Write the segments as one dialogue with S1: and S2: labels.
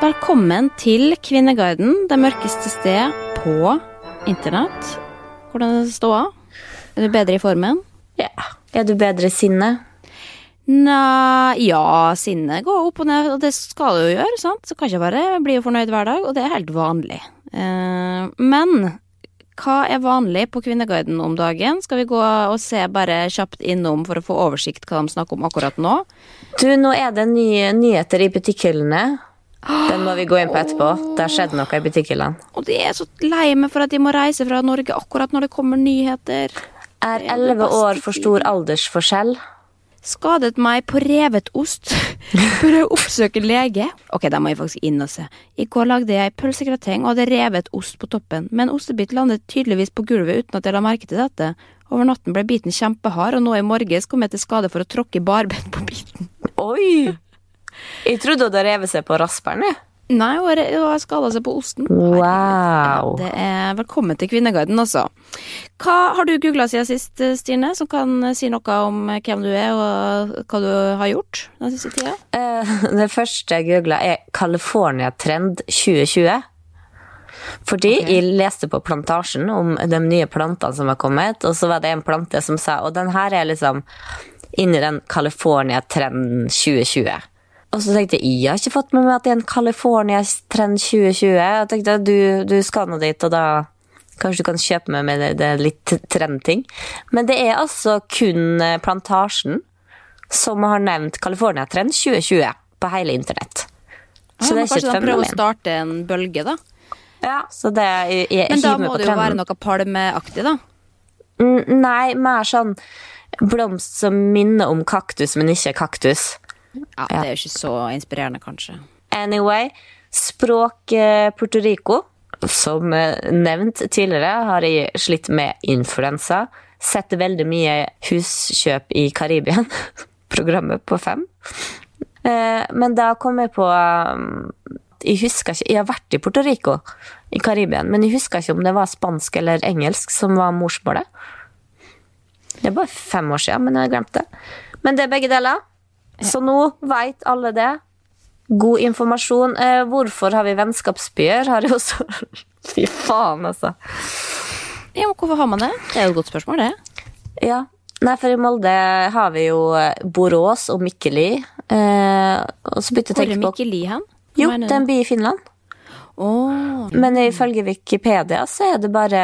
S1: Velkommen til Kvinneguiden, det mørkeste sted på internett. Hvordan er det ståa? Er du bedre i formen?
S2: Ja. Er du bedre i sinne?
S1: Nei, ja, sinnet går opp og ned, og det skal det jo gjøre, sant? Så kan ikke bare bli fornøyd hver dag, og det er helt vanlig. Eh, men hva er vanlig på Kvinneguiden om dagen? Skal vi gå og se bare kjapt innom for å få oversikt hva de snakker om akkurat nå?
S2: Du, nå er det nye nyheter i butikkhyllene. Den må vi gå inn på etterpå. Det har skjedd noe i butikkhyllene.
S1: Og de er så lei meg for at de må reise fra Norge akkurat når det kommer nyheter.
S2: Er elleve år for stor aldersforskjell?
S1: Skadet meg på revet ost. Bør jeg oppsøke lege? Ok, da må jeg faktisk inn og se. I går lagde jeg pølsegrateng og hadde revet ost på toppen, men ostebit landet tydeligvis på gulvet uten at jeg la merke til dette. Over natten ble biten kjempehard, og nå i morges kom jeg til skade for å tråkke barbent på biten.
S2: Oi! Jeg trodde hun hadde revet seg på rasperen. jeg.
S1: Nei, hun har- skada seg på osten.
S2: Wow.
S1: Det er velkommen til Kvinneguiden, altså. Hva har du googla siden sist, Stine, som kan si noe om hvem du er og hva du har gjort den siste tida?
S2: Uh, Det første jeg googla, er California Trend 2020. Fordi
S1: okay.
S2: jeg leste på Plantasjen om de nye plantene som har kommet, og så var det en plante som sa Og den her er liksom inni den California-trenden 2020. Og så tenkte jeg jeg har ikke fått med meg at det er en California Trend 2020. Jeg tenkte du, du skal nå dit, og da kanskje du kan kjøpe med meg det, det er litt trendting. Men det er altså kun eh, Plantasjen som har nevnt California Trend 2020 på hele internett. Så det er
S1: ikke
S2: ikke
S1: fenomen.
S2: et
S1: prøve å starte en bølge, da.
S2: Ja, så det er, jeg, jeg
S1: Men da må det jo være noe palmeaktig, da.
S2: Mm, Nei, mer sånn blomst som minner om kaktus, men ikke kaktus.
S1: Ja, Det er jo ikke så inspirerende, kanskje.
S2: Anyway, språk eh, Puerto Rico. Som eh, nevnt tidligere har jeg slitt med influensa. Sett veldig mye huskjøp i Karibien. Programmet på fem. Eh, Men da kom jeg på um, Jeg husker ikke Jeg har vært i Puerto Rico, i Karibien, men jeg husker ikke om det var spansk eller engelsk som var morsmålet. Det er bare fem år siden, men jeg har glemt det. Men det er begge deler. Så nå veit alle det. God informasjon. Eh, hvorfor har vi vennskapsbyer? Har jeg også Fy faen, altså.
S1: Ja, men Hvorfor har man det? Det er jo et godt spørsmål, det.
S2: Ja. Nei, for i Molde har vi jo eh, Borås og Mikkeli. Eh, og så begynte jeg å
S1: Hvor er Mikkeli hen? Hva
S2: Jo, det er en by i Finland.
S1: Åh,
S2: Men ifølge Wikipedia så er det bare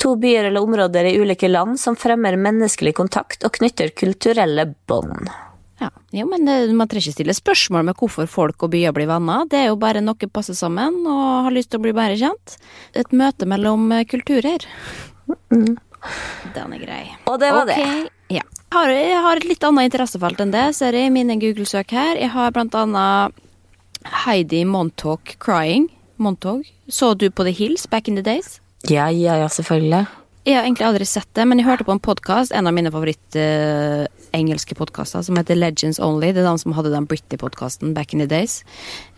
S2: to byer eller områder i ulike land som fremmer menneskelig kontakt og knytter kulturelle bånd.
S1: Ja. Jo, men det, man trenger ikke stille spørsmål med hvorfor folk og byer blir venner. Det er jo bare noe passer sammen og har lyst til å bli bedre kjent. Et møte mellom eh, kulturer. Den er grei.
S2: Og det var
S1: okay.
S2: det.
S1: Ja. Jeg har, jeg har et litt annet interessefelt enn det, ser jeg i mine Google-søk her. Jeg har blant annet Heidi Montauk Crying. Montauk. Så du på The Hills back in the days?
S2: Ja, ja, ja, selvfølgelig.
S1: Jeg har egentlig aldri sett det, men jeg hørte på en podkast, en av mine favoritt-engelske podkaster, som heter Legends Only. Det er de som hadde den Britney-podkasten back in the days.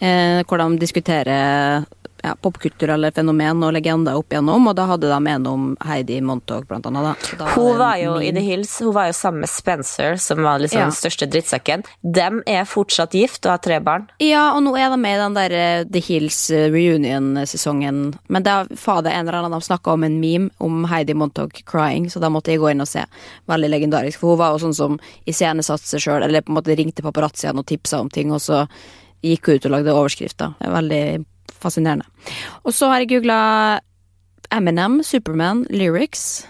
S1: Eh, hvor de diskuterer ja, popkulturelle fenomen og legender opp igjennom, og da hadde de en om Heidi Montauk, blant annet. Da. Da
S2: Hun var jo
S1: min-
S2: i The Hills, hun var jo sammen med Spencer, som var liksom
S1: Ja.
S2: den største drittsekken. Dem er fortsatt gift og har tre barn.
S1: Ja, og nå er de med i den der eh, The Hills eh, reunion-sesongen. Men da fader en eller annen de snakka om en meme om Heidi Montauk crying, så da måtte jeg gå inn og se. Veldig legendarisk. For hun var jo sånn som iscenesatte seg sjøl, eller på en måte ringte paparazziaen og tipsa om ting, og så gikk hun ut og lagde overskrifter. Det er Veldig fascinerende. Og så har jeg googla Eminem, Superman, lyrics.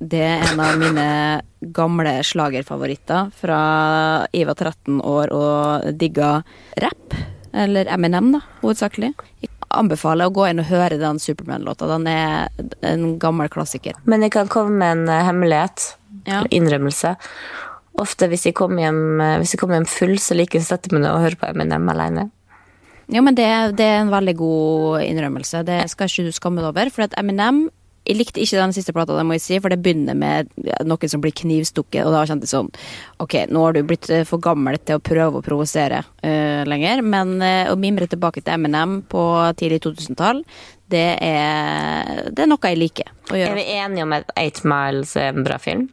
S1: Det er en av mine gamle slagerfavoritter fra jeg var 13 år og digga rap. Eller Eminem, da, hovedsakelig. Jeg anbefaler å gå inn og høre den Superman-låta. Den er en gammel klassiker.
S2: Men jeg kan komme med en eh, hemmelighet.
S1: Ja.
S2: Innrømmelse. Ofte hvis jeg kommer hjem, eh, kommer hjem full, så liker jeg å sette meg ned og høre på Eminem alene.
S1: Ja, men det, det er en veldig god innrømmelse. Det skal ikke du skamme deg over. For at Eminem Jeg likte ikke den siste plata, det må jeg si, for det begynner med noen som blir knivstukket, og da kjente jeg sånn Ok, nå har du blitt eh, for gammel til å prøve å provosere uh, lenger, men uh, å mimre tilbake til Eminem på tidlig 2000-tall, det det er noe jeg liker å
S2: Er vi enige om at Eight Miles er en bra film?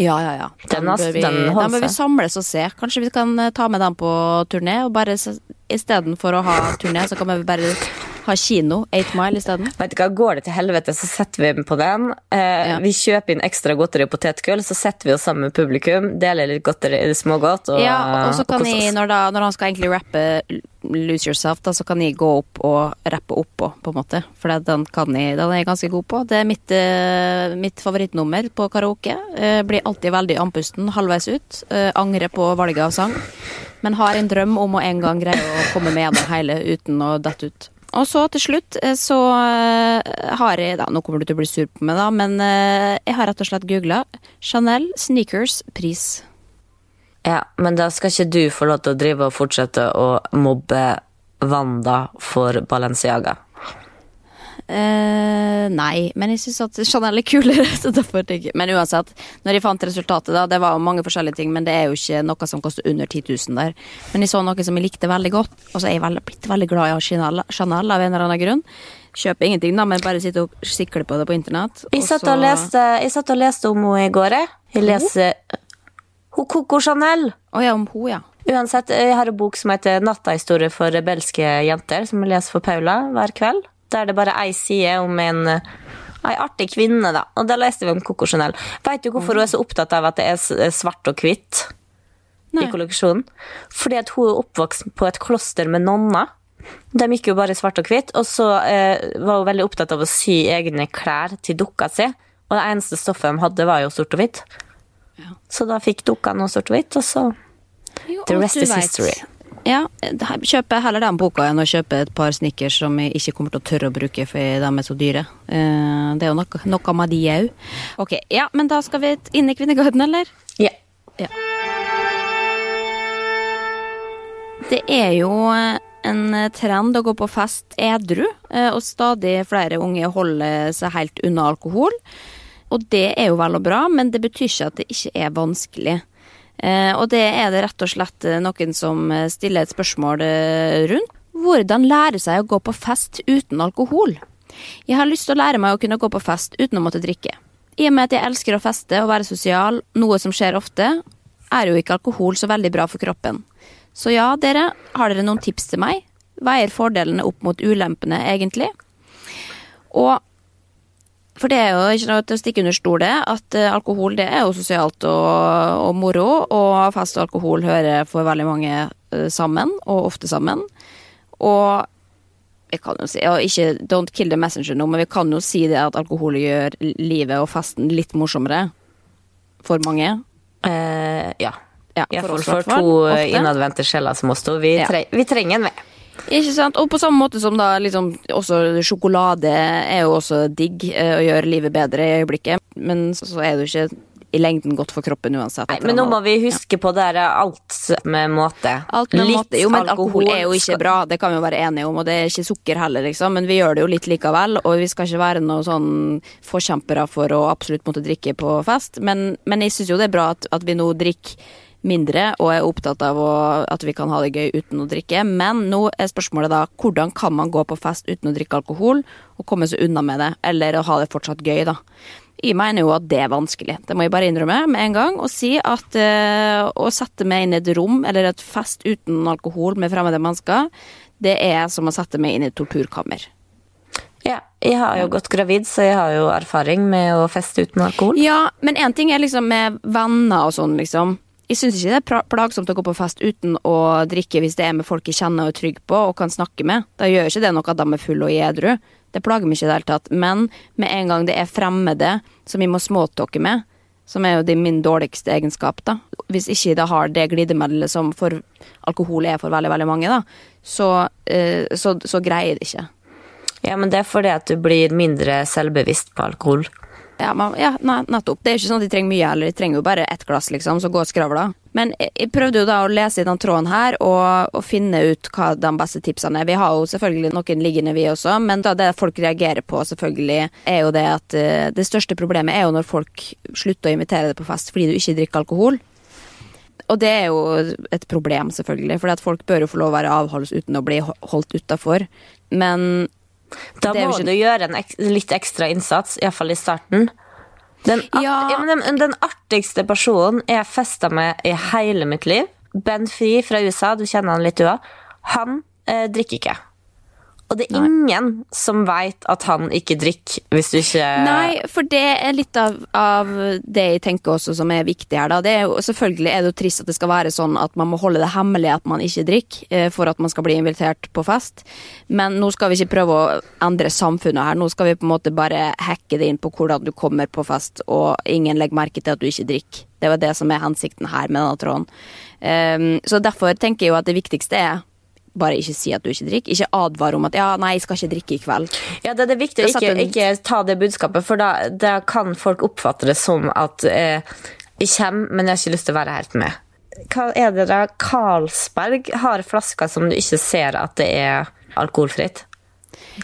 S1: Ja, ja, ja.
S2: Den den,
S1: bør vi,
S2: den
S1: bør vi samles og se. Kanskje vi kan eh, ta med dem på turné, og bare istedenfor å ha turné, så kan vi bare ha kino. Eight Mile isteden.
S2: Vet du hva, Går det til helvete, så setter vi på den. Eh,
S1: Ja.
S2: Vi kjøper inn ekstra godteri og potetgull, så setter vi oss sammen med publikum, deler litt godteri, smågodt og,
S1: Ja, og så kan jeg, når, da, når han skal egentlig rappe Lose Yourself, da, så kan jeg gå opp og rappe oppå, på en måte. For den, kan jeg, den er jeg ganske god på. Det er mitt, eh, mitt favorittnummer på karaoke. Jeg blir alltid veldig andpusten halvveis ut. Jeg angrer på valget av sang. Men har en drøm om å en gang greie å komme med gjennom hele uten å dette ut. Og så til slutt eh, så eh, har jeg da, Nå kommer du til å bli sur på meg, da, men eh, jeg har rett og slett googla Chanel sneakers pris.
S2: Ja, Men da skal ikke du få lov til å drive og fortsette å mobbe Wanda for Balenciaga.
S1: Eh, nei, men jeg syns at Chanel er kulere. Så derfor tenker jeg. Men uansett, når jeg fant resultatet, da, det var mange forskjellige ting, men det er jo ikke noe som koster under 10 000 der. Men jeg så noe som jeg likte veldig godt, og så er jeg veldig, blitt veldig glad i Chanel, Chanel av en eller annen grunn. Kjøper ingenting, da, men bare sitter og sikler på det på internett.
S2: Jeg satt og leste, jeg satt og leste om henne i går. jeg. Jeg leser Hun Coco Chanel.
S1: Å ja, om hun, ja.
S2: Uansett, jeg har en bok som heter 'Nattahistorie for rebelske jenter', som jeg leser for Paula hver kveld. Der det bare er ei side om en Ei artig kvinne, da. Og da leste vi om Coco Chanel. Vet du hvorfor hun er så opptatt av at det er svart og hvitt i kolleksjonen? Fordi at hun er oppvokst på et kloster med nonner. De gikk jo bare svart og hvitt, og så eh, var hun veldig opptatt av å sy egne klær til dukka si. Og det eneste stoffet de hadde, var jo sort og hvitt. Så da fikk dukka noe sort og hvitt, og så
S1: Jo,
S2: The rest is
S1: vet.
S2: history.
S1: Ja, kjøper heller den boka enn å kjøpe et par snickers som jeg ikke kommer til å tørre å bruke, for de er så dyre. Eh, Det er jo noe, noe med de òg. Ok, ja, men da skal vi inn i Kvinneguiden, eller?
S2: Ja.
S1: Det er jo en trend å gå på fest edru, eh, og stadig flere unge holder seg helt unna alkohol. Og det er jo vel og bra, men det betyr ikke at det ikke er vanskelig. Eh, Og det er det rett og slett eh, noen som eh, stiller et spørsmål rundt. Hvordan lære seg å gå på fest uten alkohol? Jeg har lyst til å lære meg å kunne gå på fest uten å måtte drikke. I og med at jeg elsker å feste og være sosial, noe som skjer ofte, er jo ikke alkohol så veldig bra for kroppen. Så ja, dere, har dere noen tips til meg? Veier fordelene opp mot ulempene, egentlig? Og for det er jo ikke noe til å stikke under stol det, at eh, alkohol det er jo sosialt og, og moro, og fest og alkohol hører for veldig mange eh, sammen, og ofte sammen. Og vi kan jo si, og ikke don't kill the messenger nå, men vi kan jo si det at alkohol gjør livet og festen litt morsommere. For mange.
S2: Eh, ja.
S1: Ja, for,
S2: for
S1: hvertfall,
S2: to innadvendte sjeler som oss to. Vi,
S1: Ja.
S2: vi trenger en ved.
S1: Ikke sant? Og på samme måte som da liksom også sjokolade er jo også digg eh, og gjør livet bedre i øyeblikket, men så, er det jo ikke i lengden godt for kroppen uansett.
S2: Nei, men nå må vi huske på det der alt med måte.
S1: Alt med
S2: Litt
S1: måte. Jo, men alkohol, er jo ikke bra, det kan vi jo være enige om, og det er ikke sukker heller, liksom, men vi gjør det jo litt likevel, og vi skal ikke være noen sånn forkjempere for å absolutt måtte drikke på fest, men, men jeg syns jo det er bra at, at vi nå drikker mindre og er opptatt av å, at vi kan ha det gøy uten å drikke, men nå er spørsmålet da hvordan kan man gå på fest uten å drikke alkohol og komme seg unna med det, eller å ha det fortsatt gøy, da. Jeg mener jo at det er vanskelig. Det må jeg bare innrømme med en gang. Og si at eh, å sette meg inn i et rom eller et fest uten alkohol med fremmede mennesker, det er som å sette meg inn i et torturkammer.
S2: Ja, jeg har jo gått gravid, så jeg har jo erfaring med å feste uten alkohol.
S1: Ja, men én ting er liksom med venner og sånn, liksom. Jeg syns ikke det er plagsomt å gå på fest uten å drikke hvis det er med folk jeg kjenner og er trygg på og kan snakke med. Da gjør ikke det noe at de er fulle og edru. Det plager meg ikke i det hele tatt. Men med en gang det er fremmede som vi må småtalke med, som er jo de min dårligste egenskap, da. Hvis ikke de har det glidemiddelet som for alkohol er for veldig, veldig mange, da, så, eh, så, så greier jeg det ikke.
S2: Ja, men det er fordi at du blir mindre selvbevisst på alkohol.
S1: Ja, man, ja nettopp. Det er ikke sånn at de trenger mye heller. De trenger jo bare ett glass, liksom, så gå og skravla. Men jeg, jeg prøvde jo da å lese i den tråden her og, og finne ut hva de beste tipsene er. Vi har jo selvfølgelig noen liggende, vi også, men da det folk reagerer på, selvfølgelig, er jo det at uh, det største problemet er jo når folk slutter å invitere deg på fest fordi du ikke drikker alkohol. Og det er jo et problem, selvfølgelig, for folk bør jo få lov å være avholds uten å bli holdt utafor. Men
S2: Da
S1: Det
S2: må du gjøre en ek litt ekstra innsats, iallfall i starten. Den, art
S1: Ja.
S2: ja, men den, den artigste personen jeg festa med i hele mitt liv, Ben Free fra USA, du kjenner han litt du òg, han eh, drikker ikke. Og det er ingen som veit at han ikke drikker, hvis du ikke
S1: Nei, for det er litt av, av det jeg tenker også som er viktig her. Da. Det er jo, selvfølgelig er det jo trist at det skal være sånn at man må holde det hemmelig at man ikke drikker, eh, for at man skal bli invitert på fest. Men nå skal vi ikke prøve å endre samfunnet her. Nå skal vi på en måte bare hacke det inn på hvordan du kommer på fest, og ingen legger merke til at du ikke drikker. Det var det som er hensikten her med denne tråden. Um, så derfor tenker jeg jo at det viktigste er bare ikke si at du ikke drikker. Ikke advare om at ja, nei, jeg skal ikke drikke i kveld.
S2: Ja, det er det viktig å ikke, ikke ta det budskapet, for da, da kan folk oppfatte det som at eh, jeg kommer, men jeg har ikke lyst til å være helt med. Hva er det da? Carlsberg har flasker som du ikke ser at det er alkoholfritt.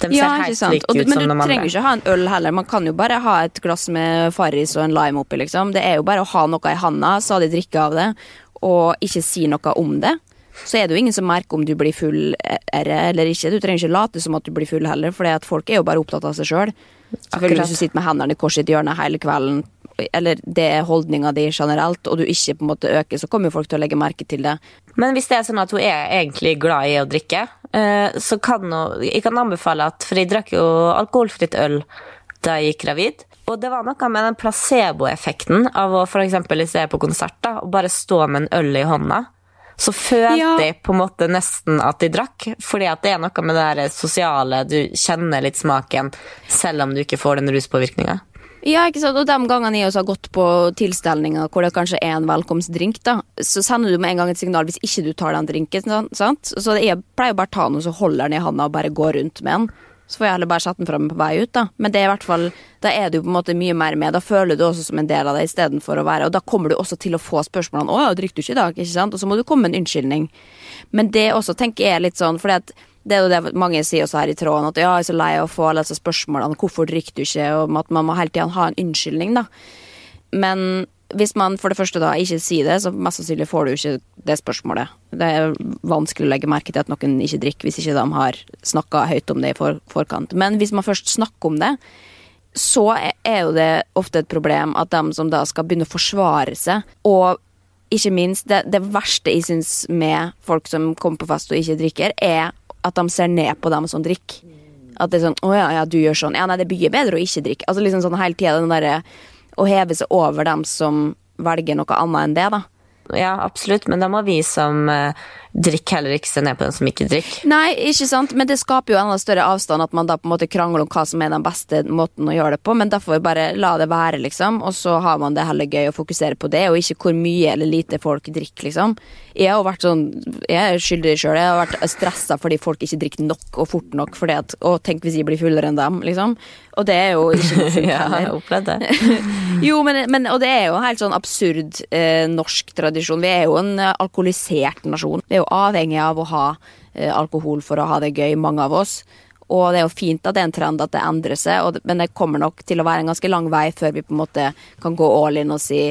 S2: De ser
S1: Ja,
S2: helt like ut
S1: men
S2: som
S1: du
S2: de
S1: trenger
S2: du
S1: trenger ikke ha en øl heller. Man kan jo bare ha et glass med Farris og en lime oppi, liksom. Det er jo bare å ha noe i handa, de drikke av det, og ikke si noe om det. Så er det jo ingen som merker om du blir full eller ikke. Du trenger ikke late som at du blir full heller, for folk er jo bare opptatt av seg sjøl. Selvfølgelig
S2: Akkurat.
S1: hvis du sitter med hendene i kors i et hjørne hele kvelden, eller det er holdninga di generelt, og du ikke på en måte øker, så kommer jo folk til å legge merke til det.
S2: Men hvis det er sånn at hun er egentlig glad i å drikke, eh, så kan hun Jeg kan anbefale at For jeg drakk jo alkoholfritt øl da jeg gikk gravid. Og det var noe med den placeboeffekten av å f.eks. eksempel jeg er på konsert da, og bare stå med en øl i hånda. Så følte
S1: Ja.
S2: jeg på en måte nesten at de drakk. Fordi at det er noe med det der sosiale, du kjenner litt smaken selv om du ikke får den ruspåvirkninga.
S1: Ja, ikke sant? Og de gangene jeg også har gått på tilstelninger hvor det kanskje er en velkomstdrink, da, så sender du med en gang et signal hvis ikke du tar den drinken. sant? Så jeg pleier bare å ta den og så holder den i handa og bare gå rundt med den. Så får jeg heller bare sette den fram på vei ut, da. Men det er i hvert fall, da er du på en måte mye mer med. Da føler du også som en del av det istedenfor å være Og da kommer du også til å få spørsmålene 'Å drikker du ikke i dag?' ikke sant? Og så må du komme med en unnskyldning. Men det også tenker jeg litt sånn, at det er jo det mange sier også her i tråden, at ja, jeg er så lei av å få alle disse spørsmålene, hvorfor drikker du ikke, og at man må hele tida ha en unnskyldning, da. Men hvis man for det første da ikke sier det, så mest sannsynlig får du ikke det spørsmålet. Det er vanskelig å legge merke til at noen ikke drikker hvis ikke de har snakka høyt om det i for, forkant. Men hvis man først snakker om det, så er- jo det ofte et problem at de som da skal begynne å forsvare seg, og ikke minst det, det verste jeg syns med folk som kommer på fest og ikke drikker, er at de ser ned på dem som drikker. At det er sånn 'Å ja, ja, du gjør sånn'. Ja, nei, det mye bedre å ikke drikke. Altså liksom sånn hele tida den derre å heve seg over dem som velger noe annet enn det, da.
S2: Ja, absolutt, men da må vi som eh, drikk heller ikke se ned på den som ikke drikker.
S1: Nei, ikke sant, men det skaper jo enda større avstand at man da på en måte krangler om hva som er den beste måten å gjøre det på, men derfor bare la det være, liksom, og så har man det heller gøy å fokusere på det, og ikke hvor mye eller lite folk drikker, liksom. Jeg har jo vært sånn, jeg er skyldig sjøl, jeg har vært stressa fordi folk ikke drikker nok og fort nok, fordi at å, tenk hvis jeg blir fullere enn dem, liksom. Og det er jo ikke noe fint
S2: Ja, jeg har opplevd det.
S1: Jo, men, men, og det er jo helt sånn absurd eh, norsk tradisjon. Vi er jo en eh, alkoholisert nasjon. Vi er jo avhengig av å ha eh, alkohol for å ha det gøy, mange av oss. Og det er jo fint at det er en trend at det endrer seg, men det kommer nok til å være en ganske lang vei før vi på en måte kan gå all in og si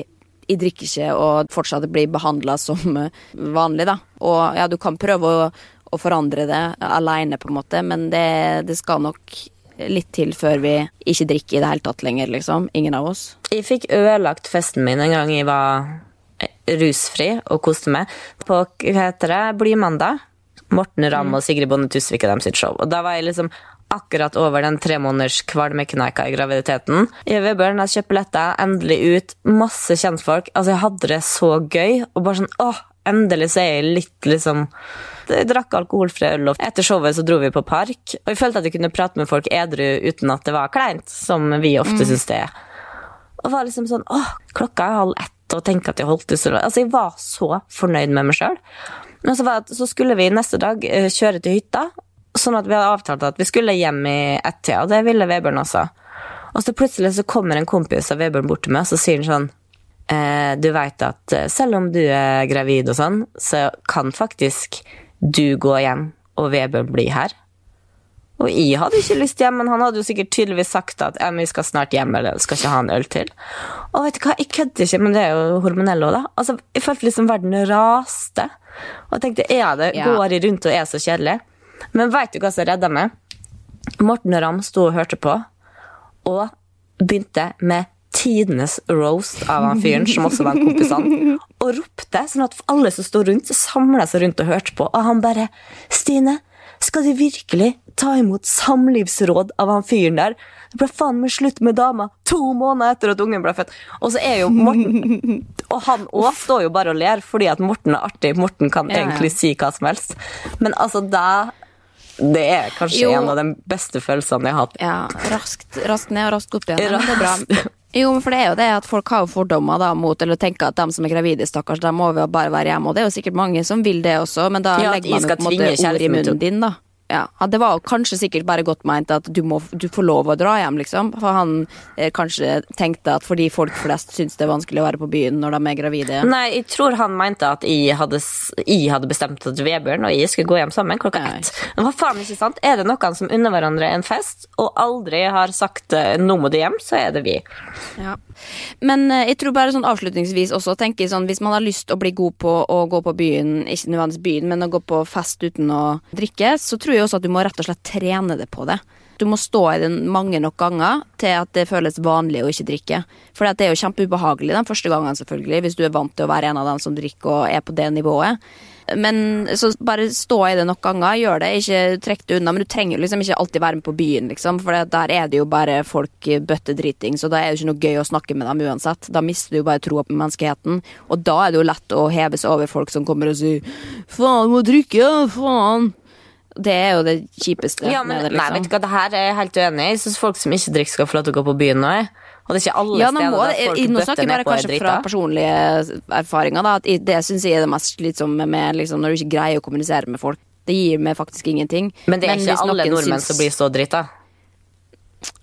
S1: jeg drikker ikke og fortsatt bli behandla som eh, vanlig, da. Og ja, du kan prøve å, å forandre det aleine, på en måte, men det, det skal nok litt til før vi ikke drikker i det hele tatt lenger, liksom. Ingen av oss.
S2: Jeg fikk ødelagt festen min en gang jeg var rusfri og koste meg. På hva heter det, Blymandag. Morten Ramm og Sigrid Bonde Tusvik og dem sitt show. Og da var jeg liksom akkurat over den tre måneders kvalmekneika i graviditeten. Jeg og Vebjørn hadde kjøpt billetter, endelig ut. Masse kjentfolk. Altså, jeg hadde det så gøy. Og bare sånn åh, endelig så er jeg litt liksom jeg drakk alkoholfri øl, og etter showet så dro vi på park. Og jeg følte at jeg kunne prate med folk edru uten at det var kleint, som vi ofte syns det er. Og var liksom sånn åh, klokka er halv ett, og tenke at jeg holdt så lenge. Altså, jeg var så fornøyd med meg sjøl. Men så, så skulle vi neste dag eh, kjøre til hytta, sånn at vi hadde avtalt at vi skulle hjem i ett-tida, og det ville Vebjørn også. Og så plutselig så kommer en kompis av Vebjørn bort til meg, og så sier han sånn eh, Du veit at eh, selv om du er gravid og sånn, så kan faktisk du gå hjem, og Vebjørn bli her. Og jeg hadde ikke lyst hjem, men han hadde jo sikkert tydeligvis sagt at vi skal snart hjem, eller skal ikke ha en øl til. Og vet du hva, jeg kødder ikke, men det er jo hormonell òg, da. Altså, jeg følte liksom verden raste. Og jeg tenkte, er det,
S1: Ja.
S2: går jeg rundt og er så kjedelig? Men veit du hva som redda meg? Morten Ramm sto og hørte på, og begynte med tidenes roast av han fyren, som også var en kompis av han, og ropte sånn at alle som sto rundt, samla seg rundt og hørte på, og han bare Stine, skal du virkelig ta imot samlivsråd av han fyren der? Det ble faen meg slutt med dama to måneder etter at ungen ble født. Og så er jo Morten Og han òg står jo bare og ler fordi at Morten er artig. Morten kan
S1: Ja, ja.
S2: egentlig si hva som helst. Men altså, da Det er kanskje
S1: Jo.
S2: en av de beste følelsene jeg har hatt.
S1: Ja, raskt, raskt ned og raskt opp igjen. Ja, det er bra. Jo, men for det er jo det at folk har jo fordommer da mot, eller tenker at de som er gravide, stakkars, de må jo bare være hjemme. Og det er jo sikkert mange som vil det også, men da
S2: Ja,
S1: legger man jo på en måte ord i
S2: til
S1: munnen din, da. Ja, Det var kanskje sikkert bare godt meint at du, må, du får lov å dra hjem, liksom. For han eh, kanskje tenkte at fordi folk flest syns det er vanskelig å være på byen når de er gravide.
S2: Nei, jeg tror han mente at jeg hadde, jeg hadde bestemt at Vebjørn og jeg skulle gå hjem sammen klokka
S1: Nei.
S2: ett. Men hva faen ikke sant? Er det noen som unner hverandre en fest, og aldri har sagt eh, 'nå må du hjem', så er det vi.
S1: Ja. Men eh, jeg tror bare sånn avslutningsvis også tenker jeg sånn, hvis man har lyst å bli god på å gå på byen, ikke nødvendigvis byen, men å gå på fest uten å drikke, så tror jeg også at du må rett og slett trene det på det. Du må stå i den mange nok ganger til at det føles vanlig å ikke drikke. For det er jo kjempeubehagelig den første gangen, selvfølgelig, hvis du er vant til å være en av dem som drikker og er på det nivået. Men så bare stå i det nok ganger, gjør det, ikke trekk det unna. Men du trenger liksom ikke alltid være med på byen, liksom, for der er det jo bare folk bøttedriting, så da er det ikke noe gøy å snakke med dem uansett. Da mister du jo bare troa på menneskeheten, og da er det jo lett å heve seg over folk som kommer og sier 'faen, må drikke, faen'. Det er jo det kjipeste
S2: Ja, men,
S1: med det,
S2: Nei, vet
S1: liksom.
S2: du hva, det her er jeg helt uenig i. Jeg syns folk som ikke drikker, skal få lov til å gå på byen nå. Og det er ikke alle
S1: Ja, nå
S2: steder
S1: må,
S2: der folk
S1: nå
S2: bøtter
S1: snakker jeg
S2: ned
S1: bare
S2: på er
S1: kanskje
S2: drita.
S1: fra personlige erfaringer. Da, at det syns jeg er det mest slitsomme med liksom, når du ikke greier å kommunisere med folk. Det gir meg faktisk ingenting.
S2: Men det er ikke alle nordmenn
S1: syns-
S2: som blir så drita.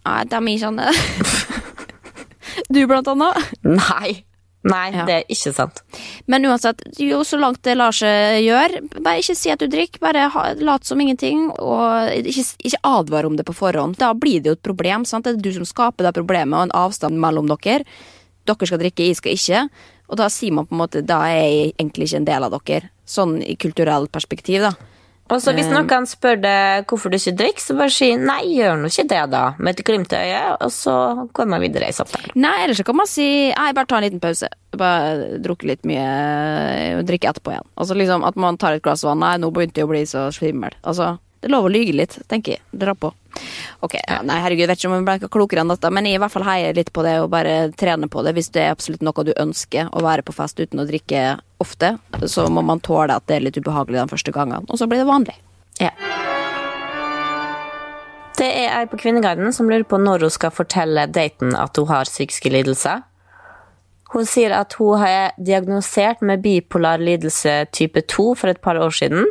S1: Nei, de er ikke sånn. du blant annet.
S2: Nei. Nei,
S1: Ja.
S2: det er ikke sant.
S1: Men uansett, jo så langt det lar seg gjøre, bare ikke si at du drikker, bare ha, lat som ingenting, og ikke, ikke advar om det på forhånd. Da blir det jo et problem, sant? Det er du som skaper det problemet, og en avstand mellom dere. Dere skal drikke, jeg skal ikke. Og da sier man på en måte, da er jeg egentlig ikke en del av dere. Sånn i kulturelt perspektiv, da.
S2: Og så Hvis noen spør deg hvorfor du ikke drikker, så bare si nei, gjør nå ikke det, da. Med et glimt i øyet, og så går man videre i samtalen.
S1: Nei, ellers så kan man si Nei, bare ta en liten pause. Bare drukke litt mye og drikke etterpå igjen. Altså liksom At man tar et glass vann. Nei, nå begynte jeg å bli så svimmel. Altså, det er lov å lyge litt, tenker jeg. Dra på. Ok, ja, nei, herregud, vet ikke om jeg ble klokere enn dette, men i hvert fall heier litt på det og bare trener på det. Hvis det er absolutt noe du ønsker, å være på fest uten å drikke ofte, så må man tåle at det er litt ubehagelig de første gangene, og så blir det vanlig.
S2: Ja. Det er ei på Kvinneguiden som lurer på når hun skal fortelle daten at hun har psykiske lidelser. Hun sier at hun har diagnosert med bipolar lidelse type 2 for et par år siden,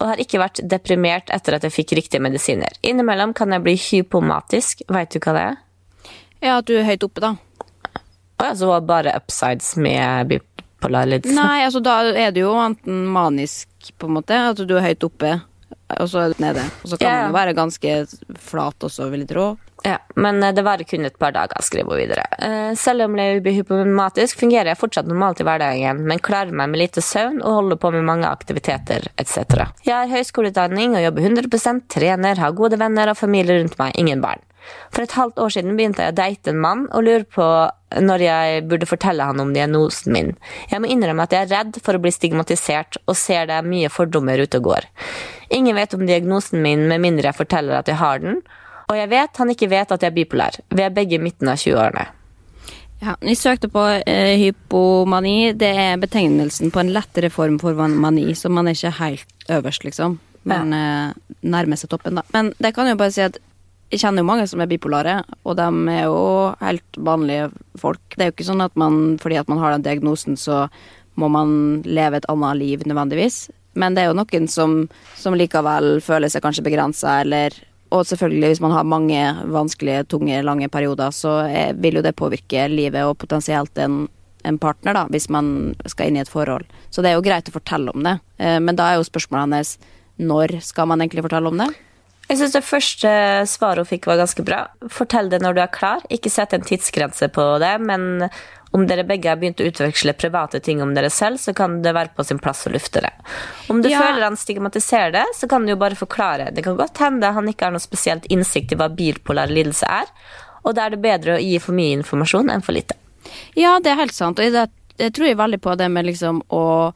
S2: og har ikke vært deprimert etter at jeg fikk riktige medisiner. Innimellom kan jeg bli hypomatisk. Veit du hva det er?
S1: Ja, at du er høyt oppe, da.
S2: Å ja, så var det bare upsides med bipolar lidelse?
S1: Nei, altså da er du jo enten manisk, på en måte, at du er høyt oppe, og så er du nede. Og så kan
S2: yeah.
S1: man jo være ganske flat også, jeg tro.
S2: Ja, men eh, det varer kun et par dager, skriver hun videre. Eh, Selv om jeg blir hypomatisk, fungerer jeg fortsatt normalt i hverdagen, men klarer meg med lite søvn og holder på med mange aktiviteter etc. Jeg har høyskoleutdanning og jobber 100% trener, har gode venner og familie rundt meg, ingen barn. For et halvt år siden begynte jeg å date en mann og lurer på når jeg burde fortelle han om diagnosen min. Jeg må innrømme at jeg er redd for å bli stigmatisert og ser det er mye fordommer ute og går. Ingen vet om diagnosen min med mindre jeg forteller at jeg har den, og jeg vet han ikke vet at jeg er bipolar. Vi er begge i midten av 20-årene.
S1: Ja, jeg søkte på eh, hypomani. Det er betegnelsen på en lettere form for mani, så man er ikke helt øverst, liksom. Men eh, nærmer seg toppen, da. Men det kan jo bare si at jeg kjenner jo mange som er bipolare, og de er jo helt vanlige folk. Det er jo ikke sånn at man, fordi at man har den diagnosen, så må man leve et annet liv nødvendigvis. Men det er jo noen som, som likevel føler seg kanskje begrensa, eller Og selvfølgelig, hvis man har mange vanskelige, tunge, lange perioder, så er, vil jo det påvirke livet og potensielt en, en partner, da, hvis man skal inn i et forhold. Så det er jo greit å fortelle om det. Eh, Men da er jo spørsmålet hennes når skal man egentlig fortelle om det?
S2: Jeg syns det første svaret hun fikk, var ganske bra. Fortell det når du er klar. Ikke sett en tidsgrense på det, men om dere begge har begynt å utveksle private ting om dere selv, så kan det være på sin plass å lufte det. Om du
S1: Ja.
S2: føler han stigmatiserer det, så kan du jo bare forklare. Det kan godt hende han ikke har noe spesielt innsikt i hva bipolar lidelse er, og da er det bedre å gi for mye informasjon enn for lite.
S1: Ja, det er helt sant. Og jeg tror jeg veldig på det med liksom å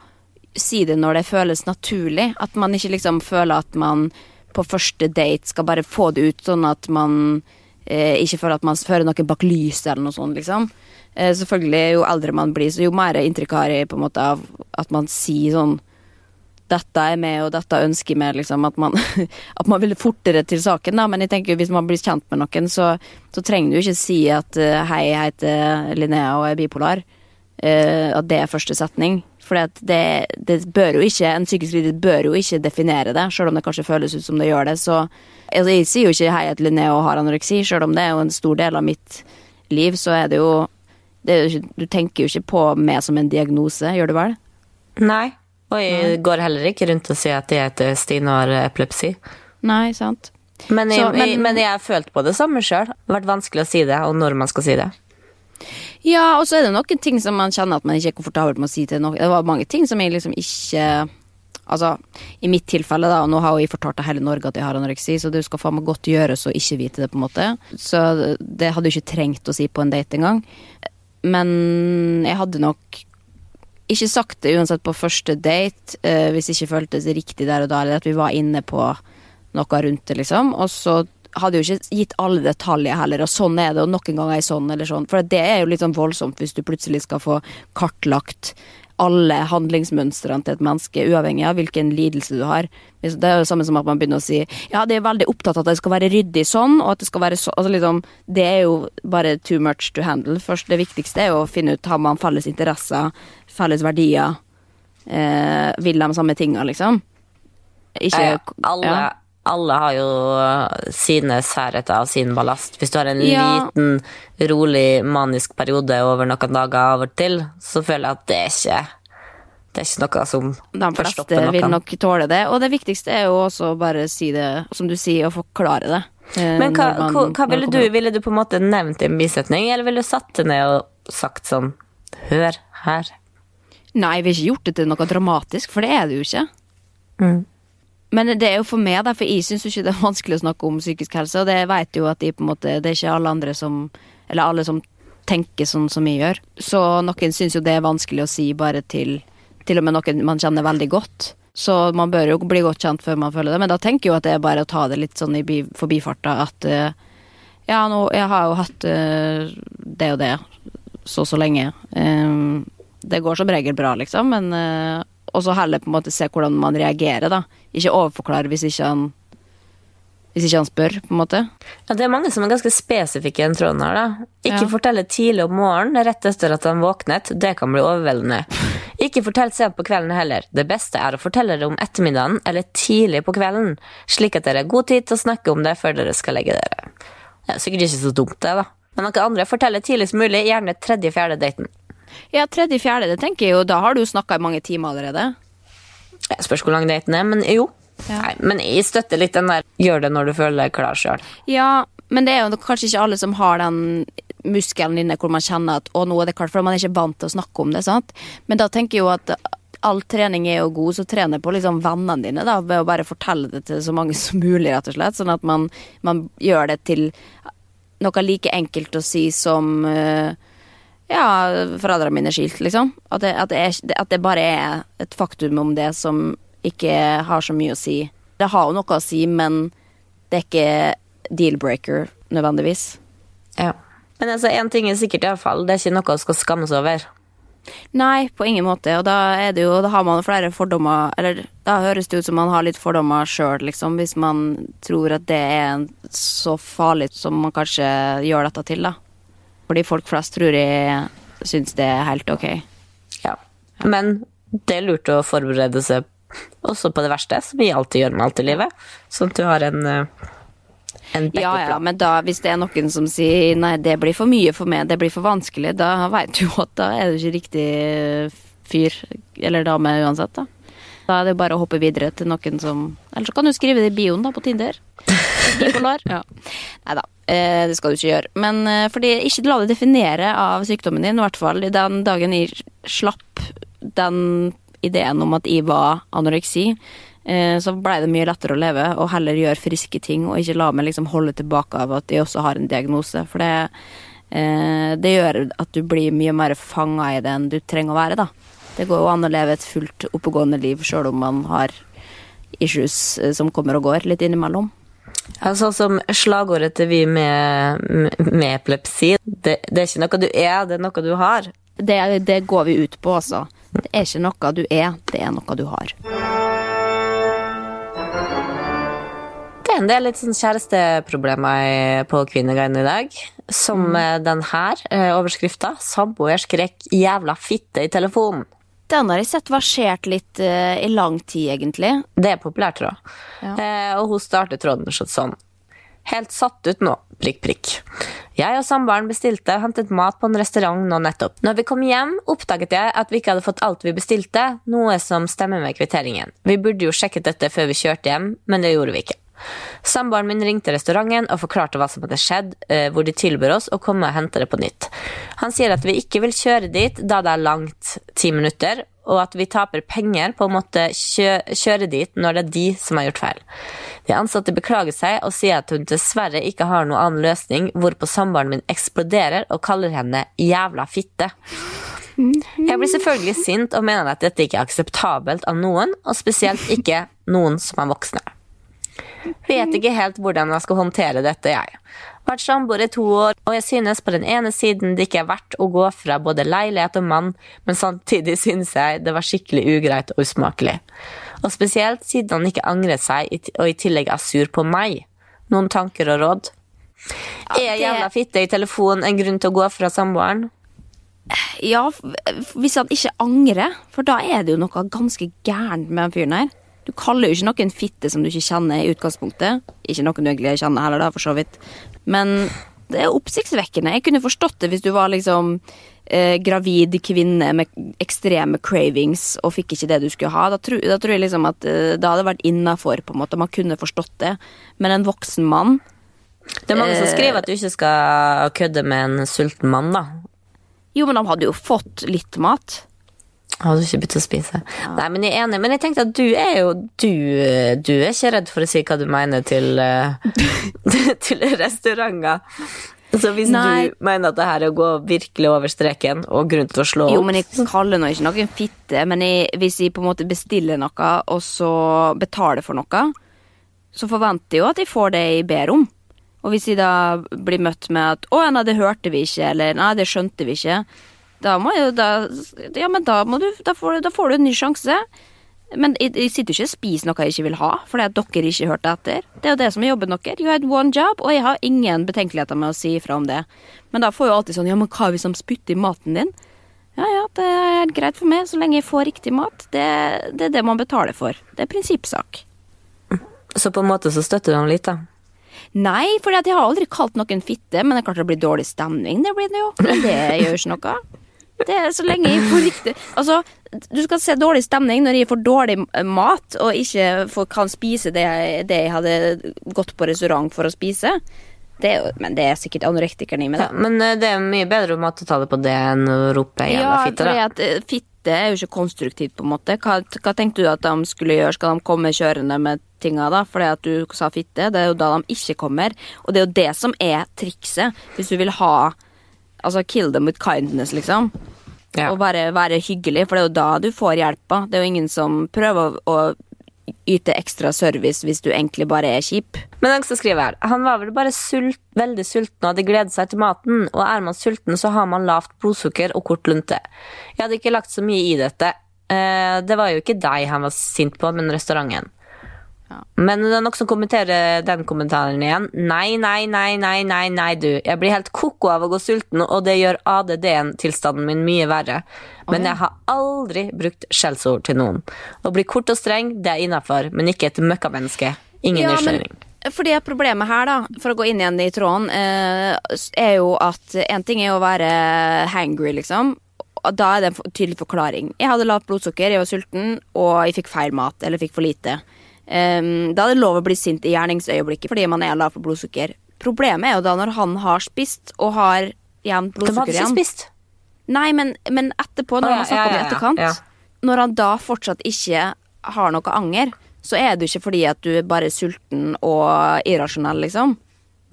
S1: si det når det føles naturlig. At man ikke liksom føler at man på første date skal bare få det ut, sånn at man eh, ikke føler at man fører noe bak lyset eller noe sånt, liksom. Eh, selvfølgelig, jo eldre man blir, så jo mer inntrykk har jeg på en måte av at man sier sånn dette er med, og dette ønsker jeg med, liksom. At man, at man vil fortere til saken, da. Men jeg tenker hvis man blir kjent med noen, så, så trenger du ikke si at eh, hei, jeg heter Linnea og er bipolar. Eh, at det er første setning. For det, det bør jo ikke, en psykisk lidelse bør jo ikke definere det, selv om det kanskje føles ut som det gjør det. Så altså, jeg sier jo ikke hei, til Linné og har anoreksi, selv om det er jo en stor del av mitt liv, så er det jo, det Du tenker jo ikke på meg som en diagnose, gjør du vel?
S2: Nei. Og jeg går heller ikke rundt og sier at jeg heter Stine og har epilepsi.
S1: Nei, sant.
S2: Men jeg,
S1: Så, men-
S2: jeg, men jeg har følt på det samme sjøl. Vært vanskelig å si det, og når man skal si det.
S1: Ja, og så er det noen ting som man kjenner at man ikke er komfortabel med å si til noen. Det var mange ting som jeg liksom ikke Altså, i mitt tilfelle, da, og nå har jo jeg fortalt til hele Norge at jeg har anoreksi, så det skal faen meg godt gjøres å ikke vite det, på en måte. Så det hadde du ikke trengt å si på en date engang. Men jeg hadde nok ikke sagt det uansett på første date, eh, hvis det ikke føltes riktig der og da, eller at vi var inne på noe rundt det, liksom. Og så hadde jo ikke gitt alle detaljer heller, og sånn er det, og noen ganger er jeg sånn, eller sånn. For det er jo litt sånn voldsomt hvis du plutselig skal få kartlagt alle handlingsmønstrene til et menneske, uavhengig av hvilken lidelse du har. Det er jo det samme som at man begynner å si ja, det er veldig opptatt av at det skal være ryddig sånn, og at det skal være sånn altså liksom, Det er jo bare too much to handle. Først, det viktigste er jo å finne ut har man felles interesser, felles verdier, eh, vil de samme tinga, liksom. Ikke
S2: Ja, alle,
S1: ja.
S2: Alle har jo uh, sine særheter av sin ballast. Hvis du har en
S1: Ja.
S2: liten, rolig, manisk periode over noen dager av og til, så føler jeg at det er ikke Det er ikke noe som
S1: De fleste vil nok tåle det. Og det viktigste er jo også å bare si det, som du sier, og forklare det. eh,
S2: Men hva,
S1: man-
S2: hva, hva ville du? Ville du på en måte nevnt i en bisetning, eller ville du satt deg ned og sagt sånn Hør her.
S1: Nei, jeg har ikke gjort det til noe dramatisk, for det er det jo ikke.
S2: Mm.
S1: Men det er jo for meg, da, for jeg syns ikke det er vanskelig å snakke om psykisk helse, og det vet jo at de på en måte Det er ikke alle andre som Eller alle som tenker sånn som jeg gjør. Så noen syns jo det er vanskelig å si bare til Til og med noen man kjenner veldig godt. Så man bør jo bli godt kjent før man føler det. Men da tenker jeg jo at det er bare å ta det litt sånn i bi- forbifarta at eh, ja, nå, jeg har jo hatt eh, det og det så så lenge. Eh, det går som regel bra, liksom, men Og så heller på en måte se hvordan man reagerer, da. Ikke overforklare hvis ikke han Hvis ikke han spør, på en måte.
S2: Ja, det er mange som er ganske spesifikke i den tråden her, da. Ikke
S1: Ja.
S2: fortelle tidlig om morgenen, rett etter at han våknet. Det kan bli overveldende. Ikke fortell sent på kvelden heller. Det beste er å fortelle det om ettermiddagen eller tidlig på kvelden, slik at dere har god tid til å snakke om det før dere skal legge dere. Det er sikkert ikke så dumt, det, da. Men noen andre forteller tidligst mulig, gjerne tredje-fjerde daten.
S1: Ja, tredje, fjerde, det tenker jeg jo. Da har du snakka i mange timer allerede.
S2: Jeg spørs hvor lang daten er, men jo.
S1: Ja.
S2: Nei, men jeg støtter litt den der gjør det når du føler deg klar sjøl.
S1: Ja, men det er jo kanskje ikke alle som har den muskelen inne hvor man kjenner at å, nå er det klart, for man er ikke vant til å snakke om det, sant. Men da tenker jeg jo at all trening er jo god, så trener på liksom vennene dine, da, ved å bare fortelle det til så mange som mulig, rett og slett. Sånn at man, man gjør det til noe like enkelt å si som eh, ja, foreldrene mine er skilt, liksom. At det, at, det er, at det bare er et faktum om det som ikke har så mye å si. Det har jo noe å si, men det er ikke deal-breaker nødvendigvis.
S2: Ja. Men altså, én ting er sikkert, iallfall. Det er ikke noe å skal skammes over.
S1: Nei, på ingen måte. Og da er det jo Da har man flere fordommer Eller da høres det ut som man har litt fordommer sjøl, liksom, hvis man tror at det er så farlig som man kanskje gjør dette til, da. Fordi folk flest tror jeg syns det er helt ok.
S2: Ja. Men det er lurt å forberede seg også på det verste, som vi alltid gjør med alt i livet. Sånn at du har en, eh, en
S1: Ja, ja, men da, hvis det er noen som sier nei, det blir for mye for meg, det blir for vanskelig, da veit du jo at da er du ikke riktig fyr eller dame uansett, da. Da er det bare å hoppe videre til noen som Eller så kan du skrive det i bioen, da, på Tinder. Bipolar. Ja. Nei da, det skal du ikke gjøre. Men eh, fordi ikke la det definere av sykdommen din, i hvert fall. Den dagen jeg slapp den ideen om at jeg var anoreksi, eh, så blei det mye lettere å leve og heller gjøre friske ting og ikke la meg liksom holde tilbake av at jeg også har en diagnose. For det, eh, det gjør at du blir mye mer fanga i det enn du trenger å være, da. Det går jo an å leve et fullt oppegående liv sjøl om man har issues eh, som kommer og går litt innimellom.
S2: Sånn som slagordet til vi med, med, epilepsi. Det, det er ikke noe du er, det er noe du har.
S1: Det, det går vi ut på, altså. Det er ikke noe du er, det er noe du har.
S2: Det er en del litt sånn kjæresteproblemer på Kvinneguiden i dag. Som mm. den her eh, overskrifta. 'Samboer skrek 'jævla fitte' i telefonen'.
S1: Den har jeg sett versert litt eh, i lang tid, egentlig.
S2: Det er populær tråd.
S1: Ja.
S2: Eh, og hun starter tråden sånn. Helt satt ut nå, prikk, prikk. Jeg og samboeren bestilte og hentet mat på en restaurant nå nettopp. Når vi kom hjem, oppdaget jeg at vi ikke hadde fått alt vi bestilte, noe som stemmer med kvitteringen. Vi burde jo sjekket dette før vi kjørte hjem, men det gjorde vi ikke. Samboeren min ringte restauranten og forklarte hva som hadde skjedd, eh, hvor de tilbød oss å komme og hente det på nytt. Han sier at vi ikke vil kjøre dit da det er langt, ti minutter, og at vi taper penger på å måtte kjø kjøre dit når det er de som har gjort feil. De ansatte beklager seg og sier at hun dessverre ikke har noen annen løsning, hvorpå samboeren min eksploderer og kaller henne 'jævla fitte'. Jeg blir selvfølgelig sint og mener at dette ikke er akseptabelt av noen, og spesielt ikke noen som er voksne. Vet ikke helt hvordan jeg skal håndtere dette, jeg. Vært samboer i to år, og jeg synes på den ene siden det ikke er verdt å gå fra både leilighet og mann, men samtidig synes jeg det var skikkelig ugreit og usmakelig. Og spesielt siden han ikke angret seg og i tillegg er sur på meg. Noen tanker og råd? Er
S1: det-
S2: jævla fitte i telefonen en grunn til å gå fra samboeren?
S1: Ja, hvis han ikke angrer, for da er det jo noe ganske gærent med den fyren her. Du kaller jo ikke noen fitte som du ikke kjenner i utgangspunktet. Ikke noen du egentlig kjenner heller, da, for så vidt. Men det er oppsiktsvekkende. Jeg kunne forstått det hvis du var liksom eh, gravid kvinne med ekstreme cravings og fikk ikke det du skulle ha. Da, tro, da tror jeg liksom at eh, det hadde vært innafor, på en måte. Man kunne forstått det. Men en voksen mann
S2: Det er mange som skriver at du ikke skal kødde med en sulten mann, da.
S1: Jo, men de hadde jo fått litt mat.
S2: Hadde ikke begynt å spise? Nei, men jeg er enig. Men jeg tenkte at du er jo Du, du er ikke redd for å si hva du mener til, eh, til restauranter. Så hvis
S1: Nei.
S2: du mener at det her er å gå virkelig over streken og grunn til å slå
S1: Jo, men jeg kaller nå ikke noen fitte, men jeg, hvis jeg på en måte bestiller noe, og så betaler for noe, så forventer jeg jo at jeg får det jeg ber om. Og hvis jeg da blir møtt med at 'Å nei, det hørte vi ikke', eller 'Nei, det skjønte vi ikke', da må jo da Ja, men da må du Da får, du- da får du en ny sjanse. Men jeg, jeg sitter jo ikke og spiser noe jeg ikke vil ha, fordi at dere ikke hørte etter. Det er jo det som er jobben deres. You had one job, og jeg har ingen betenkeligheter med å si ifra om det. Men da får jo alltid sånn Ja, men hva hvis de spytter i maten din? Ja ja, det er greit for meg, så lenge jeg får riktig mat. Det, det er det man betaler for. Det er prinsippsak.
S2: Så på en måte så støtter du ham litt, da.
S1: Nei, for jeg har aldri kalt noen fitte, men det er klart det blir dårlig stemning. Det blir det jo. Men det gjør ikke noe. Det er så lenge jeg får riktig Altså, du skal se dårlig stemning når jeg får dårlig mat og ikke får, kan spise det, jeg- det jeg hadde gått på restaurant for å spise. Det men det er sikkert anorektikeren i meg,
S2: Ja, men eh, det er mye bedre måtetale på det enn å rope 'jævla
S1: Ja,
S2: fitte',
S1: fordi at eh, fitte er jo ikke konstruktivt, på en måte. Hva, hva tenkte du at de skulle gjøre? Skal de komme kjørende med tinga da? Fordi at du sa fitte. Det er jo da de ikke kommer. Og det er jo det som er trikset. Hvis du vil ha Altså kill them with kindness, liksom.
S2: Ja.
S1: Og bare være hyggelig, for det er jo da du får hjelpa. Det er jo ingen som prøver å, yte ekstra service hvis du egentlig bare er kjip.
S2: Men den skriver her, han var vel bare sult, veldig sulten og hadde gledet seg til maten, og er man sulten så har man lavt blodsukker og kort lunte. Jeg hadde ikke lagt så mye i dette. Eh, det var jo ikke deg han var sint på, men restauranten. Men det er noen som kommenterer den kommentaren igjen. Nei, nei, nei, nei, nei, nei, du. Jeg blir helt koko av å gå sulten, og det gjør ADD-tilstanden min mye verre. Men jeg har aldri brukt skjellsord til noen. Å bli kort og streng, det er innafor, men ikke et møkkamenneske. Ingen
S1: Ja,
S2: nysgjerring.
S1: Fordi problemet her, da, for å gå inn igjen i tråden, eh, er jo at en ting er å være hangry, liksom. Da er det en tydelig forklaring. Jeg hadde lavt blodsukker, jeg var sulten, og jeg fikk feil mat, eller fikk for lite. Um, da er det lov å bli sint i gjerningsøyeblikket fordi man er lav på blodsukker. Problemet er jo da når han har spist og har igjen
S2: De hadde
S1: blodsukker
S2: ikke
S1: igjen.
S2: spist.
S1: Nei, men, men etterpå, når
S2: Å, ja,
S1: man snakker om det i etterkant. Når han da fortsatt ikke har noe anger, så er det jo ikke fordi at du er bare sulten og irrasjonell, liksom.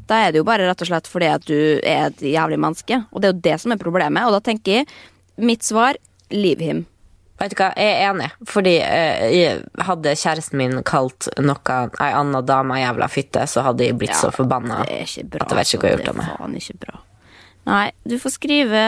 S1: Da er det jo bare rett og slett fordi at du er et jævlig menneske. Og det er jo det som er problemet. Og da tenker jeg mitt svar leave him.
S2: Vet du hva, jeg er enig. Fordi eh, hadde kjæresten min kalt noe ei anna dame jævla fitte, så hadde jeg blitt så forbanna.
S1: Det er ikke bra.
S2: at jeg vet ikke hva jeg har gjort av meg.
S1: Det faen ikke bra. Nei, du får skrive,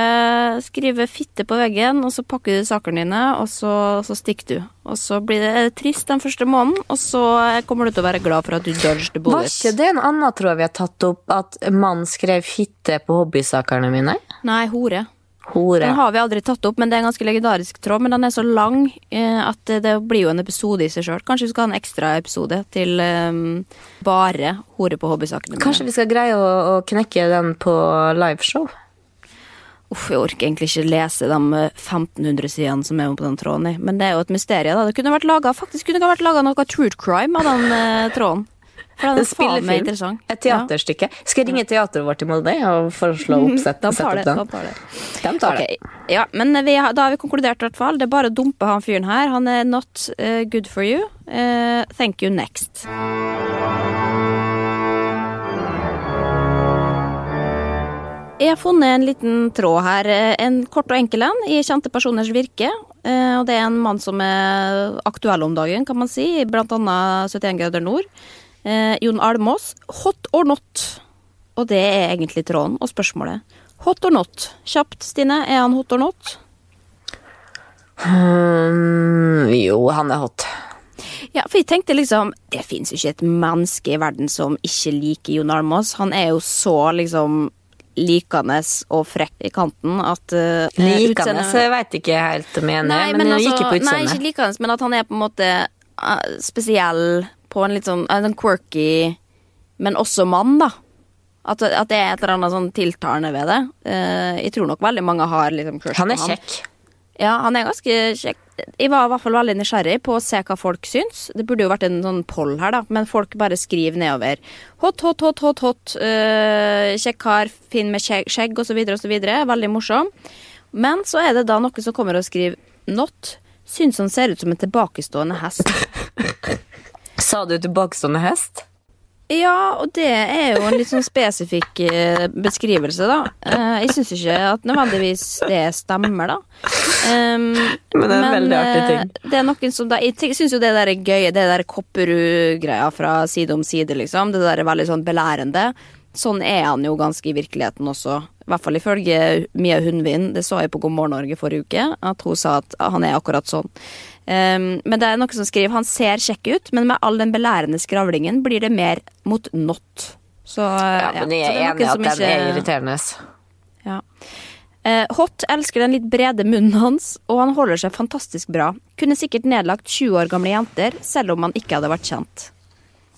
S1: skrive fitte på veggen, og så pakker du sakene dine, og så, så stikker du. Og så blir det trist den første måneden, og så kommer du til å være glad for at du dodged the
S2: Var ikke det en annen tråd vi har tatt opp, at mann skrev fitte på hobbysakene mine?
S1: Nei, hore.
S2: Hore.
S1: Den har vi aldri tatt opp, men det er en ganske legendarisk tråd. Men den er så lang eh, at det, blir jo en episode i seg sjøl. Kanskje vi skal ha en ekstra episode til eh, bare hore på hobbysakene.
S2: Kanskje vi skal greie å, å knekke den på liveshow?
S1: Uff, jeg orker egentlig ikke lese de eh, 1500 sidene som er på den tråden. Men det er jo et mysterium. da. Det kunne vært laget, faktisk kunne det vært laga noe true crime av den eh, tråden. For den
S2: En
S1: er faen meg interessant.
S2: Et teaterstykke? Skal jeg ringe teateret vårt i Molde og foreslå oppsett?
S1: De tar det.
S2: den?
S1: De tar det.
S2: De tar det.
S1: Ja, men vi da har vi konkludert, i hvert fall. Det er bare å dumpe han fyren her. Han er not uh, good for you. Uh, thank you next. Jeg har funnet en liten tråd her. eh, En kort og enkel en i kjente personers virke. Og det er en mann som er aktuell om dagen, kan man si, blant annet 71 grader nord. Eh, Jon Almås. Hot or not? Og det er egentlig tråden og spørsmålet. Hot or not? Kjapt, Stine. Er han hot or not?
S2: Hmm, jo, han er hot.
S1: Ja, for jeg tenkte liksom Det fins jo ikke et menneske i verden som ikke liker Jon Almås. Han er jo så liksom likende og frekk i kanten at uh,
S2: Likende jeg veit ikke helt om jeg er enig, men,
S1: men altså,
S2: ikke på
S1: nei, ikke
S2: utseendet.
S1: likende, men at han er på en måte eh, spesiell på en litt sånn en sånn quirky, men også mann, da. At, at det er et eller annet sånn tiltalende ved det. Uh, jeg tror nok veldig mange har liksom crush
S2: Han er kjekk.
S1: Ja, han er ganske kjekk. Jeg var i hvert fall veldig nysgjerrig på å se hva folk syns. Det burde jo vært en sånn poll her, da, men folk bare skriver nedover. Hot, hot, hot, hot, hot. Uh, kjekk kar, fin med skjegg, skjegg osv., osv. Veldig morsom. Men så er det da noen som kommer og skriver not. Syns han ser ut som en tilbakestående hest.
S2: Sa du tilbakestående hest?
S1: Ja, og det er jo en litt sånn spesifikk eh, beskrivelse, da. Eh, jeg syns ikke at nødvendigvis det stemmer, da. Um,
S2: Men det er en veldig artig ting.
S1: eh, Det er noen som da, Jeg syns jo det der er gøy, det der Kopperud-greia fra Side om side, liksom. Det der er veldig sånn belærende. Sånn er han jo ganske i virkeligheten også. I hvert fall ifølge Mia Hundvin. Det så jeg på God morgen Norge forrige uke, at hun sa at han er akkurat sånn. Um, men det er noen som skriver han ser kjekk ut, men med all den belærende skravlingen blir det mer mot not. Så,
S2: Ja,
S1: ja,
S2: men jeg
S1: så det
S2: er enig i at
S1: den
S2: den er irriterende.
S1: ja. Uh, Hot elsker den litt brede munnen hans, og han holder seg fantastisk bra. Kunne sikkert nedlagt 20 år gamle jenter, selv om han ikke hadde vært kjent.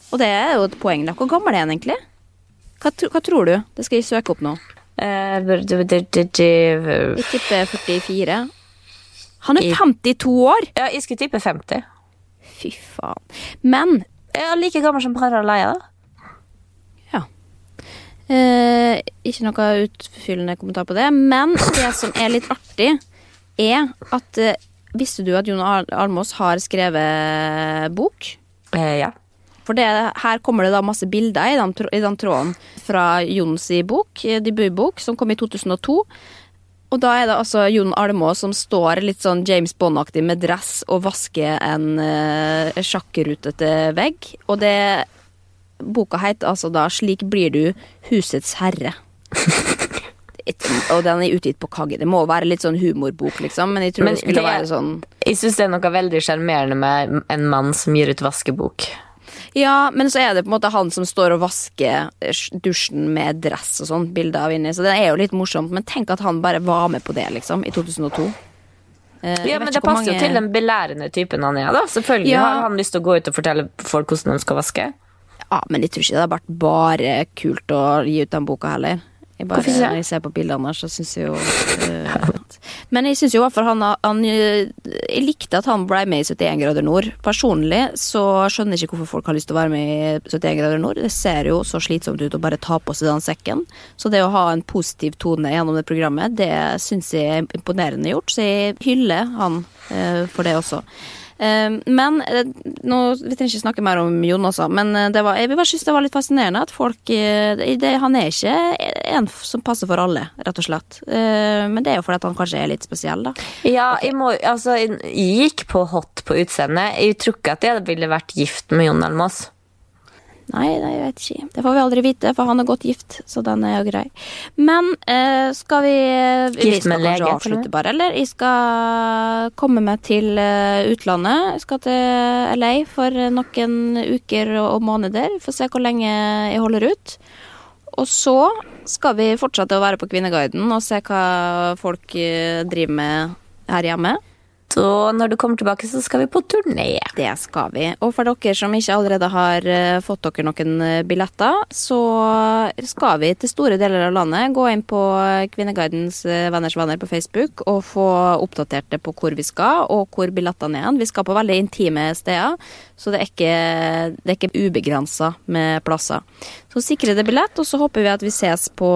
S1: Og det er jo et poeng. Hvor gammel er han egentlig? Hva, hva tror du? Det skal jeg søke opp nå.
S2: Eh,
S1: Jeg tipper 44. Han er 52 år!
S2: Ja, jeg skulle tippe 50.
S1: Fy faen. Men
S2: Jeg er like gammel som Harald Eia.
S1: Ja. Eh, ikke noe utfyllende kommentar på det, men det som er litt artig, er at eh, Visste du at Jon Al Almås har skrevet bok?
S2: Eh, ja.
S1: For det, her kommer det da masse bilder i den, i den tråden fra Jons bok, eh, debutbok, som kom i 2002. Og da er det altså Jon Almaas som står litt sånn James Bond-aktig med dress og vasker en uh, sjakkrutete vegg. Og det Boka heter altså da 'Slik blir du husets herre'. Et, og den er utgitt på Kagge. Det må være litt sånn humorbok, liksom, men jeg tror
S2: Men
S1: det skulle
S2: det-
S1: være sånn
S2: Jeg syns det er noe veldig sjarmerende med en mann som gir ut vaskebok.
S1: Ja, men så er det på en måte han som står og vasker eh, dusjen med dress og sånn, bilder av inni, så det er jo litt morsomt, men tenk at han bare var med på det, liksom, i 2002. Eh, jeg
S2: Ja, men Det passer jo
S1: mange-
S2: til den belærende typen han er. da Selvfølgelig
S1: Ja.
S2: har han lyst til å gå ut og fortelle folk hvordan de skal vaske.
S1: Ja, men jeg tror ikke det har vært bare kult å gi ut den boka heller. Jeg bare,
S2: Hvorfor ikke?
S1: Når jeg ser på bildene her, så syns jeg jo at- Men jeg syns jo i hvert fall han, han eh, Jeg likte at han ble med i 71 grader nord. Personlig så skjønner jeg ikke hvorfor folk har lyst til å være med i 71 grader nord. Det ser jo så slitsomt ut å bare ta på seg den sekken. Så det å ha en positiv tone gjennom det programmet, det syns jeg er imponerende gjort. Så jeg hyller han uh, for det også. Eh, Men eh, nå, Vi trenger ikke snakke mer om Jon også, men eh, det var, jeg bare synes det var litt fascinerende at folk eh, det, Han er ikke en som passer for alle, rett og slett. Men det er jo fordi han kanskje er litt spesiell, da.
S2: Ja, jeg, må, altså, jeg gikk på hot på utseendet. Jeg tror ikke at jeg ville vært gift med Jon Almaas.
S1: Nei, nei, jeg vet ikke. Det får vi aldri vite, for han er godt gift, så den er jo grei. Men eh, skal vi Vi
S2: Gift med lege, og
S1: avslutte bare, eller? Jeg skal komme meg til eh, utlandet. Jeg skal til LA for noen uker og måneder. Får se hvor lenge jeg holder ut. Og så skal vi fortsette å være på Kvinneguiden og se hva folk eh, driver med her hjemme.
S2: Så når du kommer tilbake, så skal vi på turné.
S1: Det skal vi. Og for dere som ikke allerede har eh, fått dere noen eh, billetter, så skal vi til store deler av landet gå inn på eh, Venners venner på Facebook og få oppdatert det på hvor vi skal, og hvor billettene er. Vi skal på veldig intime steder, så det er ikke, det ikke ubegrensa med plasser. Så sikre deg billett, og så håper vi at vi ses på,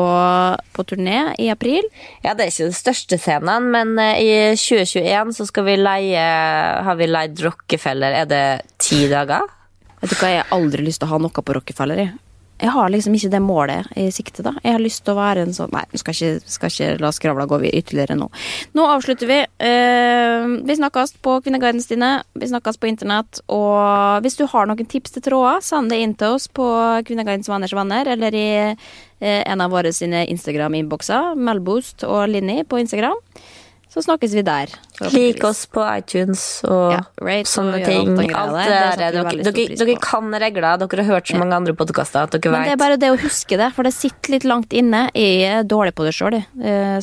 S1: på turné i april.
S2: Ja, det er ikke den største scenen, men eh, i 2021 så skal vi leie Har vi leid Rockefeller, er det ti dager?
S1: Vet du hva, jeg har aldri lyst til å ha noe på Rockefeller. Jeg, jeg har liksom ikke det målet i sikte, da. Jeg har lyst til å være en sånn Nei, skal ikke, skal ikke la skravla gå ytterligere nå. Nå avslutter vi. Eh, vi snakkes på Kvinneguidens dine. Vi snakkes på internett. Og hvis du har noen tips til tråder, send det inn til oss på Kvinneguidens venners venner, eller i eh, en av våre sine Instagram-innbokser. Melboost og Linni på Instagram. Så snakkes vi der.
S2: Lik oss på iTunes og
S1: Ja, rate
S2: sånne
S1: og
S2: ting.
S1: alt
S2: Alt det
S1: Det
S2: der.
S1: setter
S2: Dere, dere, dere kan regler. Dere har hørt så mange andre podkaster at dere
S1: Men det er bare det å huske det, for det sitter litt langt inne. Jeg er dårlig på det sjøl,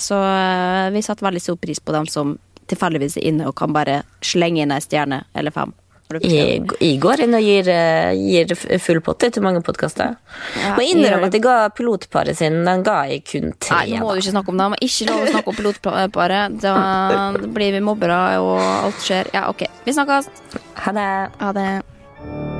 S1: så eh, vi satte veldig stor pris på dem som tilfeldigvis er inne og kan bare slenge inn ei stjerne eller fem.
S2: Jeg går inn og gir, eh, gir full potte til mange podkaster.
S1: Ja,
S2: Må innrømme at jeg ga pilotparet sin Den ga jeg kun tre.
S1: Nei, nå må
S2: da.
S1: du ikke snakke om det. Må ikke lov å snakke om pilotparet. Da blir vi mobbere, og alt skjer. Ja, ok. Vi snakkes.
S2: Ha det.
S1: Ha det.